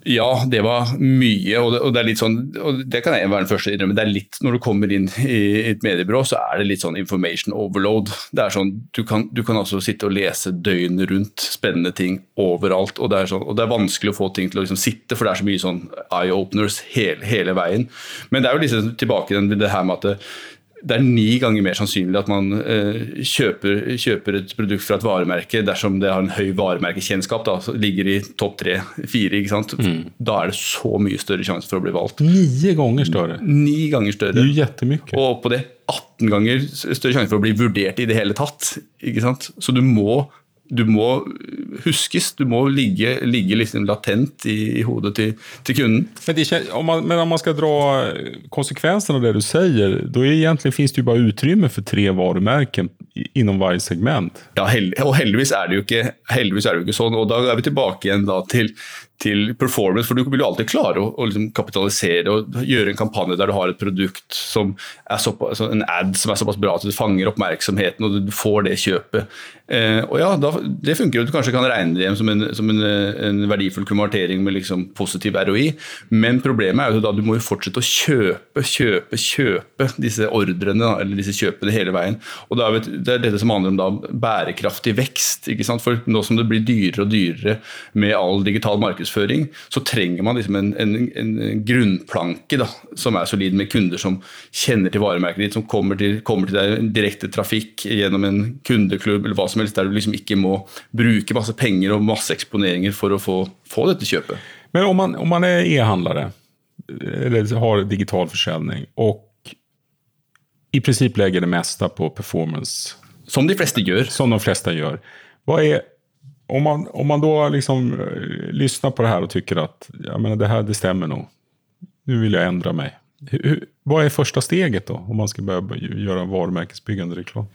Ja, det var mye. Og det, og det er litt sånn, og det kan jeg være den første innrømme. Det er litt, når du kommer inn i et mediebyrå, så er det litt sånn information overload. Det er sånn, Du kan, du kan altså sitte og lese døgnet rundt spennende ting overalt. Og det er, sånn, og det er vanskelig å få ting til å liksom sitte, for det er så mye sånn eye-openers hele, hele veien. Men det er jo liksom tilbake til det her med at det, det er ni ganger mer sannsynlig at man eh, kjøper, kjøper, et produkt fra et varemerke dersom det har en høy varemerkekjennskap, da, ligger i topp tre-fire. sant? Da er det så mye større sjanse for å bli valgt. Ni ganger større. Ni ganger større. Det er jättemycket. Og på det 18 ganger større sjanse for å bli vurdert i det hele tatt. ikke sant? Så du må, du må huskes. Du må ligge, ligge liksom latent i, i hodet til, til kunden. Men, det, om man, men om man skal dra eh, av det du sier, da egentlig finnes det jo bare utrymme for tre varemerker innom inom varje segment. Ja, hell og heldigvis er, det jo ikke, heldigvis er det jo ikke sånn. og Da er vi tilbake igjen da til, til performance, for du vil jo alltid klare å, å liksom kapitalisere og gjøre en kampanje der du har et produkt som er såpass, altså en ad som er såpass bra at du fanger oppmerksomheten og du får det kjøpet. Eh, og ja, da, Det funker jo. Du kanskje kan regne det hjem som en, som en, en verdifull konvertering med liksom positiv ROI, men problemet er jo da du må jo fortsette å kjøpe, kjøpe, kjøpe disse ordrene eller disse kjøpene hele veien. Og da er Det er dette som handler om da bærekraftig vekst. ikke sant? For nå som det blir dyrere og dyrere med all digital markedsføring, så trenger man liksom en, en, en grunnplanke da, som er solid, med kunder som kjenner til varemerket ditt, som kommer til, kommer til deg direkte trafikk gjennom en kundeklubb eller hva som helst, der du liksom ikke må bruke masse penger og masse eksponeringer for å få, få dette kjøpet. Men om man, om man er e-handlare, eller har digital försäljning og i princip lägger det meste på performance, Som de fleste gjør. som de fleste gjør. Hva är, om, man, om man då liksom eh, lyssnar på det här och tycker att ja, men det här det stämmer nog, nu vill jag ändra mig. Hur, vad är första steget då, om man ska börja göra varumärkesbyggande reklam?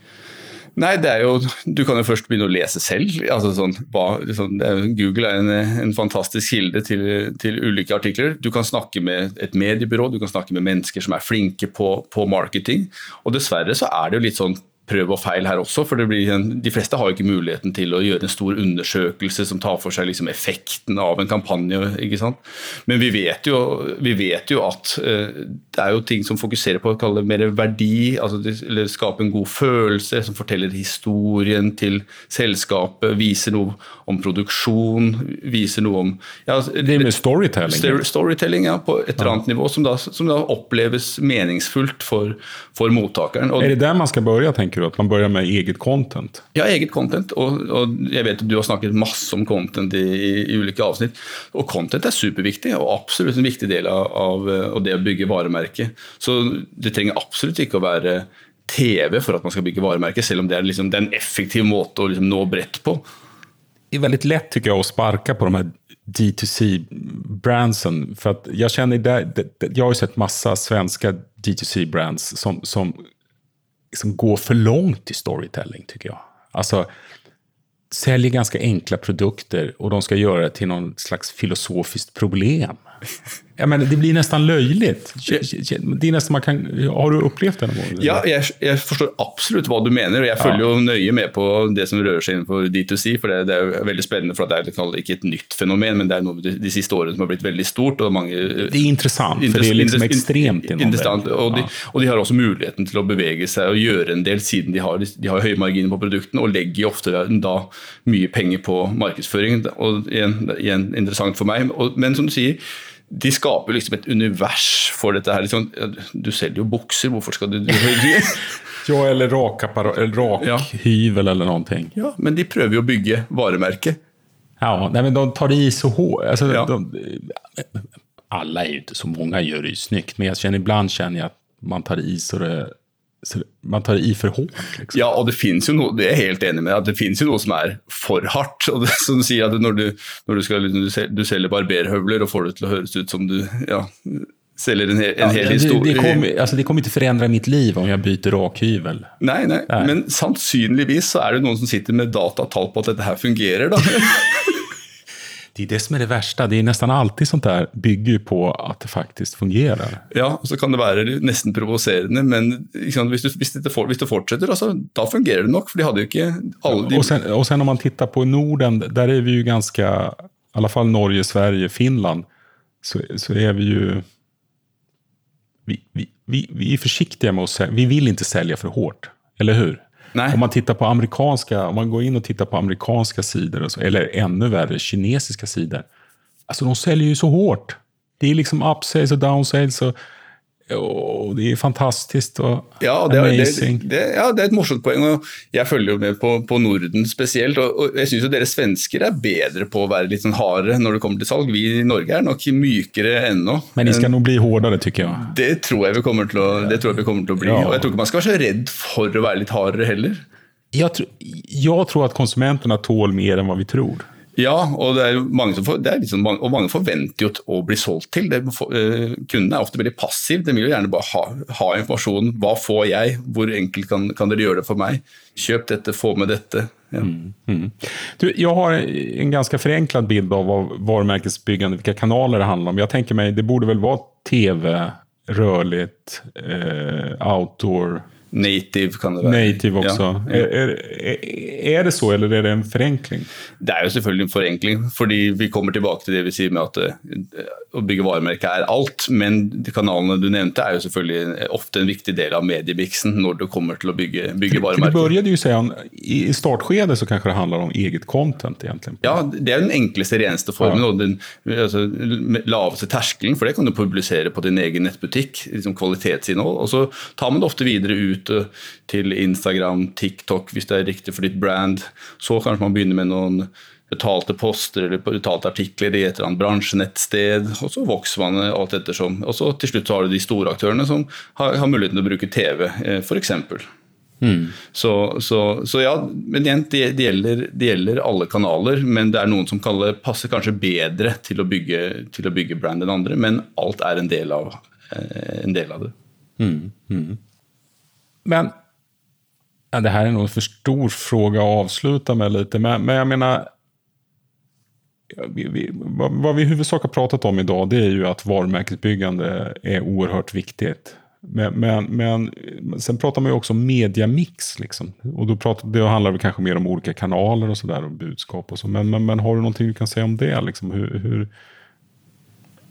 Nei, det er jo, Du kan jo først begynne å lese selv. altså sånn, hva, er, Google er en, en fantastisk kilde til, til ulike artikler. Du kan snakke med et mediebyrå, du kan snakke med mennesker som er flinke på, på marketing. Og dessverre så er det jo litt sånn prøv og feil her også. for det blir en, De fleste har jo ikke muligheten til å gjøre en stor undersøkelse som tar for seg liksom effekten av en kampanje. ikke sant? Men vi vet jo, vi vet jo at eh, det er jo ting som fokuserer på å kalle mer verdi, altså eller skape en god følelse, som forteller historien til selskapet, viser noe om produksjon, viser noe om ja, Det med storytelling. Story- Storytelling, ja, på et eller annet nivå, som da, som da oppleves meningsfullt for, for mottakeren. Og, er det der man skal begynne, börja, tänker du? at man börjar med eget content? ja, eget content. Og, og jeg vet at du har snakket masse om content i, i, i ulike avsnitt. Og content er superviktig, og absolutt en viktig del av, av, av det å bygge varemerke. Så det trenger absolutt ikke å være TV for at man skal bygge varemerke, selv om det er, liksom, det er en effektiv måte å liksom nå bredt på. det er veldig lett tycker jag å sparke på de her D2C-brandsen. För att jag känner det- det- jag har ju sett massa svenska D2C-brands som, som, som går för långt i storytelling tycker jag. Alltså säljer ganska enkla produkter och de ska göra det till någon slags filosofiskt problem. Jag menar, det blir nästan löjligt. Det är nästan man kan, har du upplevt det någon gång? Ja, jeg, jeg forstår absolutt hva du mener, og jeg følger jo nøye med på det som rører seg innenfor D2C, for det, det er jo veldig spennende, for det er liksom ikke et nytt fenomen, men det er noe de, de siste årene som har blitt veldig stort. mange... Det är intressant, för det är liksom extremt inom Interessant, det. og de, Ja. og de har også muligheten til å bevege seg og gjøre en del, siden de har, de har høye marginer på produktene, og legger ofte da mye penger på markedsføring. og igjen, igjen interessant for meg. Og, men som du sier, de skaper liksom et univers for dette her. Liksom, du selger jo bukser, hvorfor skal du, du Ja, eller rakhyvel eller noe. Ja, men de prøver jo å bygge varemerket. Ja, nei, men de tar det i så hårt. Alltså, ja. de, alla er jo ikke så mange, gjør det jo snyggt, men jeg kjenner, iblant kjenner jeg at man tar i så det man tar det i for hardt. Liksom. Ja, og det finnes jo noe det er jeg helt enig med, at det finnes jo noe som er for hardt. og det, som du sier at Når du, når du, skal, du selger barberhøvler og får det til å høres ut som du ja, selger en, hel, en hel ja, historie. Det, det kommer altså, kom ikke forandre mitt liv om jeg bytter rakhyvel. Nei, nei, nei, men sannsynligvis så er det noen som sitter med datatall på at dette her fungerer. da. Det är det som är det värsta. Det är nästan alltid sånt där bygger på att det faktiskt fungerar. Ja, og så kan det være nesten provoserende, men liksom, hvis, du, hvis, det, hvis, det, fortsetter, altså, da fungerer det nok. For de hadde jo ikke alle de... och, sen, och sen om man tittar på Norden, där är vi ju ganska, i alla fall Norge, Sverige, Finland, så, så är vi ju... Vi, vi, vi, vi är försiktiga med att sälja. Vi vill inte sälja för hårt, eller hur? Nej. Om man tittar på amerikanska, om man går in och tittar på amerikanska sidor, så, eller ännu värre kinesiska sidor. Alltså de säljer ju så hårt. Det är liksom upsales och downsales och og det er fantastisk og ja, det er, amazing. Det, det, ja, det er et morsomt poeng. og Jeg følger jo med på, på Norden spesielt. og, og Jeg syns dere svensker er bedre på å være litt sånn hardere når det kommer til salg. Vi i Norge er nok mykere ennå. Men de skal nå bli hardere, tykker jeg. Det tror jeg vi kommer til å, det tror jeg vi kommer til å bli. Ja. og Jeg tror ikke man skal være så redd for å være litt hardere heller. Jeg, tror, jeg tror at konsumentene tåler mer enn hva vi tror. Ja, og, det er mange for, liksom, og mange forventer jo å bli solgt til. Det, uh, er ofte veldig passive. De vil jo gjerne bare ha, ha informasjon. Hva får jeg? Hvor enkelt kan, kan, dere gjøre det for meg? Kjøp dette, få med dette. Ja. Mm, mm. Du, jeg har en ganske forenklet bilde av varumärkesbyggande, hvilke kanaler det handler om. Jeg tenker meg, Det burde vel være TV, rørlig, eh, outdoor Native kan det være. Native også. Ja. Er, er, er, det så, eller er det en forenkling? Det er jo selvfølgelig en forenkling, fordi vi kommer tilbake til det vi sier med at uh, å bygge varemerke er alt. Men de kanalene du nevnte er jo selvfølgelig ofte en viktig del av mediebiksen når du kommer til å bygge, bygge varemerker. Du begynte jo si I startskedet så kanskje det handler om eget content? egentlig. Ja, det er den enkleste, reneste formen. Ja. og den altså, laveste terskelen, for det kan du publisere på din egen nettbutikk. liksom Kvalitetsinnhold. Og så tar man det ofte videre ut ut til Instagram, TikTok hvis det er riktig for ditt brand. Så kanskje man begynner med noen betalte poster eller betalte artikler i et eller annet bransjenettsted. Og så vokser man alt ettersom. Og så til slutt så har du de store aktørene som har, har muligheten til å bruke TV, eh, f.eks. Mm. Så, så, så, ja, men igjen, det, det, gjelder, det, gjelder, alle kanaler, men det er noen som kaller, passer kanskje bedre til å bygge, til å bygge brand enn andre. Men alt er en del av, eh, en del av det. Mm. Mm. Men ja, det här är nog en för stor fråga att avsluta med lite. Men, men jag menar, vi, vi, vad, vi i huvudsak har pratat om idag det är ju att varumärkesbyggande är oerhört viktigt. Men, men, men sen pratar man ju också om mediamix. Liksom. Och då pratar, det handlar det kanske mer om olika kanaler och sådär och budskap och så. Men, men, men, har du någonting du kan säga om det? Liksom? Hur, hur,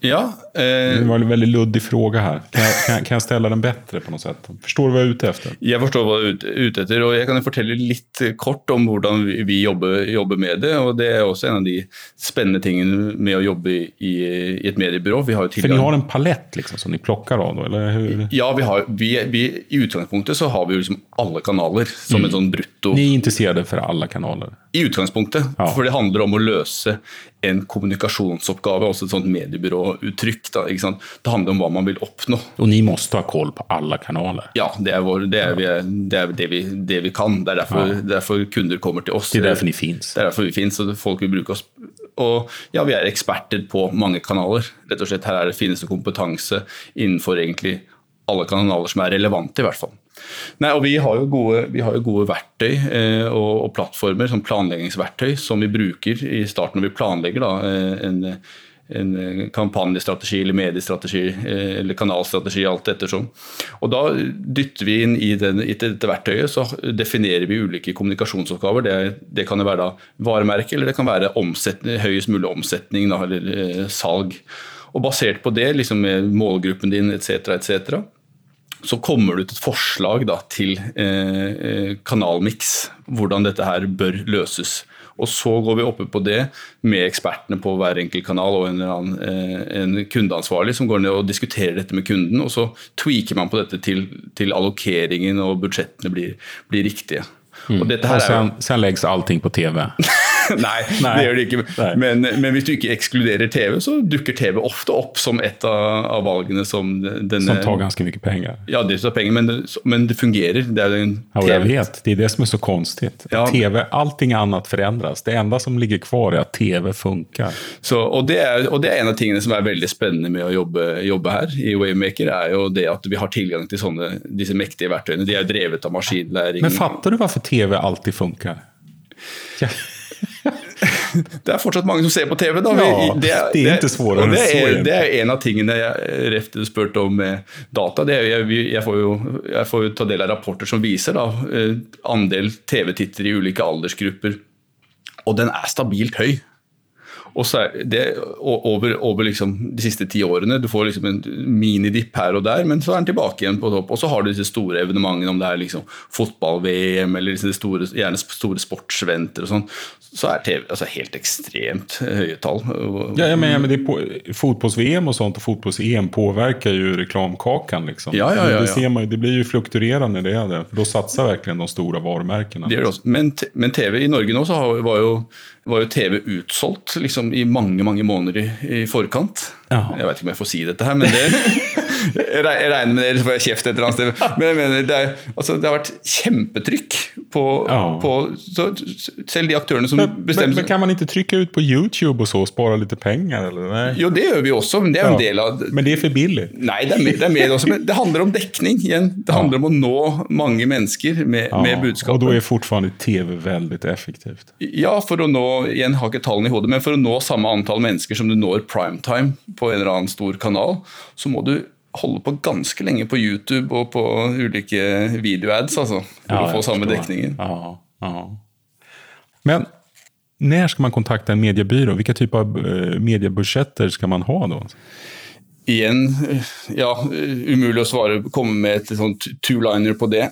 Ja, eh, det var en veldig luddig fråga her. Kan jeg, kan, kan jeg stelle den bedre på noe sett? Forstår du hva jeg er ute etter? Jeg forstår hva du er ute etter, og jeg kan fortelle litt kort om hvordan vi jobber, jobber, med det. og Det er også en av de spennende tingene med å jobbe i, i et mediebyrå. Vi har jo For dere har en palett liksom, som dere plukker av? eller hur? Ja, vi har, vi, vi, i utgangspunktet så har vi liksom alle kanaler som mm. en sånn brutto Ni er interessert for alle kanaler? I utgangspunktet. Ja. For det handler om å løse en kommunikasjonsoppgave, også et sånt mediebyråuttrykk. Da, det handler om hva man vil oppnå. Og dere må ha koll på alle kanaler? Ja, det er, vår, det, er vi, det, er det, vi, det, vi, kan. Det er derfor, ja. derfor, kunder kommer til oss. Det er derfor de fins. Det er derfor vi fins, og folk vil bruke oss. Og ja, vi er eksperter på mange kanaler. Rett og slett Her er det fineste kompetanse innenfor egentlig alle kanaler som er relevante, i hvert fall. Nei, og Vi har jo gode, har jo gode verktøy eh, og, og, plattformer, som planleggingsverktøy, som vi bruker i starten når vi planlegger da, eh, en, en kampanjestrategi eller mediestrategi eh, eller kanalstrategi, alt ettersom. Og Da dytter vi inn i, den, i dette verktøyet, så definerer vi ulike kommunikasjonsoppgaver. Det, det kan være da varemerke, eller det kan være høyest mulig omsetning da, eller eh, salg. Og Basert på det, liksom med målgruppen din etc., etc., så kommer det ut et forslag da, til eh, eh, kanalmiks, hvordan dette her bør løses. Og så går vi oppe på det med ekspertene på hver enkelt kanal og en, annen, eh, en kundeansvarlig som går ned og diskuterer dette med kunden. Og så tweaker man på dette til, til allokeringen og budsjettene blir, blir riktige. Mm. Og dette her og sen, sen legges allting på TV. Nei, Nei, det gjør det ikke. Men, men, hvis du ikke ekskluderer TV, så dukker TV ofte opp som et av, av valgene som denne Som tar ganske mye penger? Ja, det tar penger, men det, men det fungerer. Det er en ja, jeg vet. Det er det som er så konstig. Ja. TV, Allting annet forandres. Det enda som ligger kvar, er at TV funker. Så, og, det er, og, det er, en av tingene som er veldig spennende med å jobbe, jobbe her i Waymaker, er jo det at vi har tilgang til sånne, disse mektige verktøyene. De er drevet av maskinlæring. Men fatter du hvorfor TV alltid funker? Ja. det er fortsatt mange som ser på TV. Da. Ja, det, er, det er ikke svårere enn så. Det er en av tingene jeg Refte spurte om med data. Er, jeg, jeg, får jo, jeg, får jo, ta del av rapporter som viser da, eh, andel TV-tittere i ulike aldersgrupper. Og den er stabilt høy. Og så er det over, over liksom de siste ti årene. Du får liksom en minidipp her og der, men så er den tilbake igjen på topp. Og så har du disse store evenementene, om det er liksom fotball-VM eller disse store, gjerne store sportsventer og sånn. Så er TV altså helt ekstremt høye tall. Ja, ja men, ja, men på, Fotbolls-VM og sånt og fotball-EM påvirker jo reklamekaken. Liksom. Ja, ja, ja, det, ser man, det blir jo flukturerende, det. det for Da satser virkelig de store varemerkene. Det gjør det også. Men, men TV i Norge nå så var jo var jo TV utsolgt liksom, i mange mange måneder i, i forkant. Ja. Jeg vet ikke om jeg får si dette her, men det, jeg regner med så får jeg kjeft et eller annet sted. Men jeg mener, det, er, altså, det har vært kjempetrykk på, ja. på så, selv de aktørene som men, bestemmer men, men, kan man ikke trykke ut på YouTube og så spare litt penger? Eller? Jo, det gjør vi også, men det er ja. en del av Men det er for billig? Nei, det er, med, det er med også, men det handler om dekning igjen. Det handler om å nå mange mennesker med, med budskapet. Og da er fortsatt TV veldig effektivt? Ja, for å nå igjen har ikke tallene i hodet, men for å nå samme antall mennesker som du når primetime på en eller annen stor kanal, så må du holde på ganske lenge på YouTube og på ulike videoads altså, for ja, å få samme dekningen. Ja, ja. Men når skal man kontakte en mediebyrå? Hvilke typer av eh, mediebudsjetter skal man ha da? Igjen, ja, umulig å svare, komme med et sånt two-liner på det.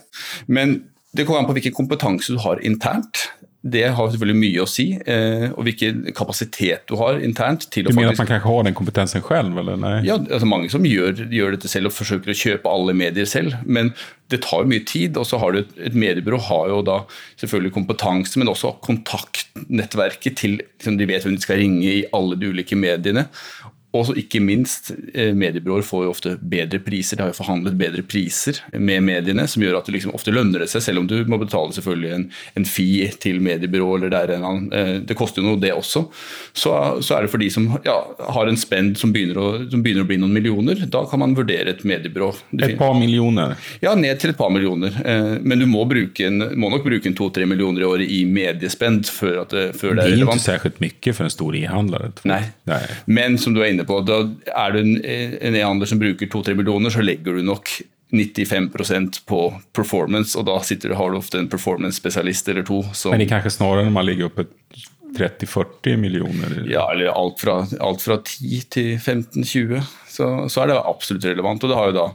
Men det kommer an på hvilken kompetanse du har internt det har selvfølgelig mye å si. Eh, og hvilken kapasitet du har internt. til du mener faktisk... at man kanskje har den kompetensen selv? Eller? Nei? Ja, altså Mange som gjør, gjør, dette selv og forsøker å kjøpe alle medier selv. Men det tar mye tid. Og så har du et, et mediebyrå har jo da selvfølgelig kompetanse, men også kontaktnettverket til liksom, De vet hvem de skal ringe i alle de ulike mediene. Og ikke minst, eh, mediebyråer får jo ofte bedre priser. De har jo forhandlet bedre priser med mediene, som gjør at det liksom ofte lønner det seg, selv om du må betale selvfølgelig en, en fee til mediebyrå, eller der en annen, eh, det koster jo noe, det også. Så, så, er det for de som ja, har en spend som begynner, å, som begynner, å, bli noen millioner, da kan man vurdere et mediebyrå. Et par millioner? Ja, ned til et par millioner. Eh, men du må, bruke en, må nok bruke en to-tre millioner i året i mediespend før, at, før det er relevant. Det er ikke særlig mye for en stor e-handler. Nei. Nei, men som du er inne på. Da er du en, e-handler som bruker 2-3 millioner, så legger du nok 95% på performance, og da sitter, har du ofte en performance-spesialist eller to. Som, Men det er kanskje snarere når man ligger oppe 30-40 millioner? Ja, eller alt fra, alt fra 10 til 15-20. Så, så, er det absolutt relevant. Og det da,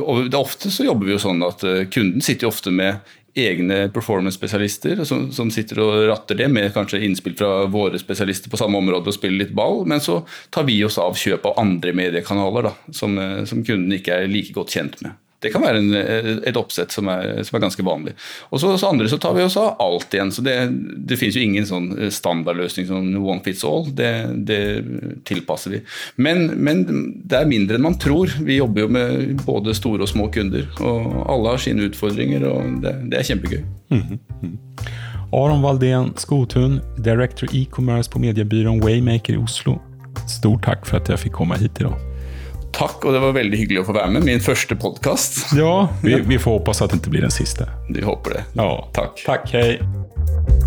og det ofte så jobber vi jo sånn at eh, kunden sitter jo ofte med egne performance-spesialister som, som, sitter og ratter det, med kanskje innspill fra våre spesialister på samme område og spiller litt ball. Men så tar vi oss av kjøp av andre mediekanaler da, som, eh, som kunden ikke er like godt kjent med. Det kan være en, et oppsett som er, som er, ganske vanlig. Og så andre så tar vi oss av alt igjen. så Det, det finnes jo ingen sånn standardløsning som one fits all. Det, det tilpasser vi. Men, men, det er mindre enn man tror. Vi jobber jo med både store og små kunder. Og alle har sine utfordringer, og det, det er kjempegøy. Mm -hmm. Aron Valdén Skotun, Director e-commerce på mediebyrån Waymaker i Oslo. Stort takk for at jeg fikk komme hit i dag. Takk, og det var veldig hyggelig å få være med. Min første podkast. Ja, vi, vi får håpe at det ikke blir den siste. Vi håper det. Ja. Takk. Takk, hei.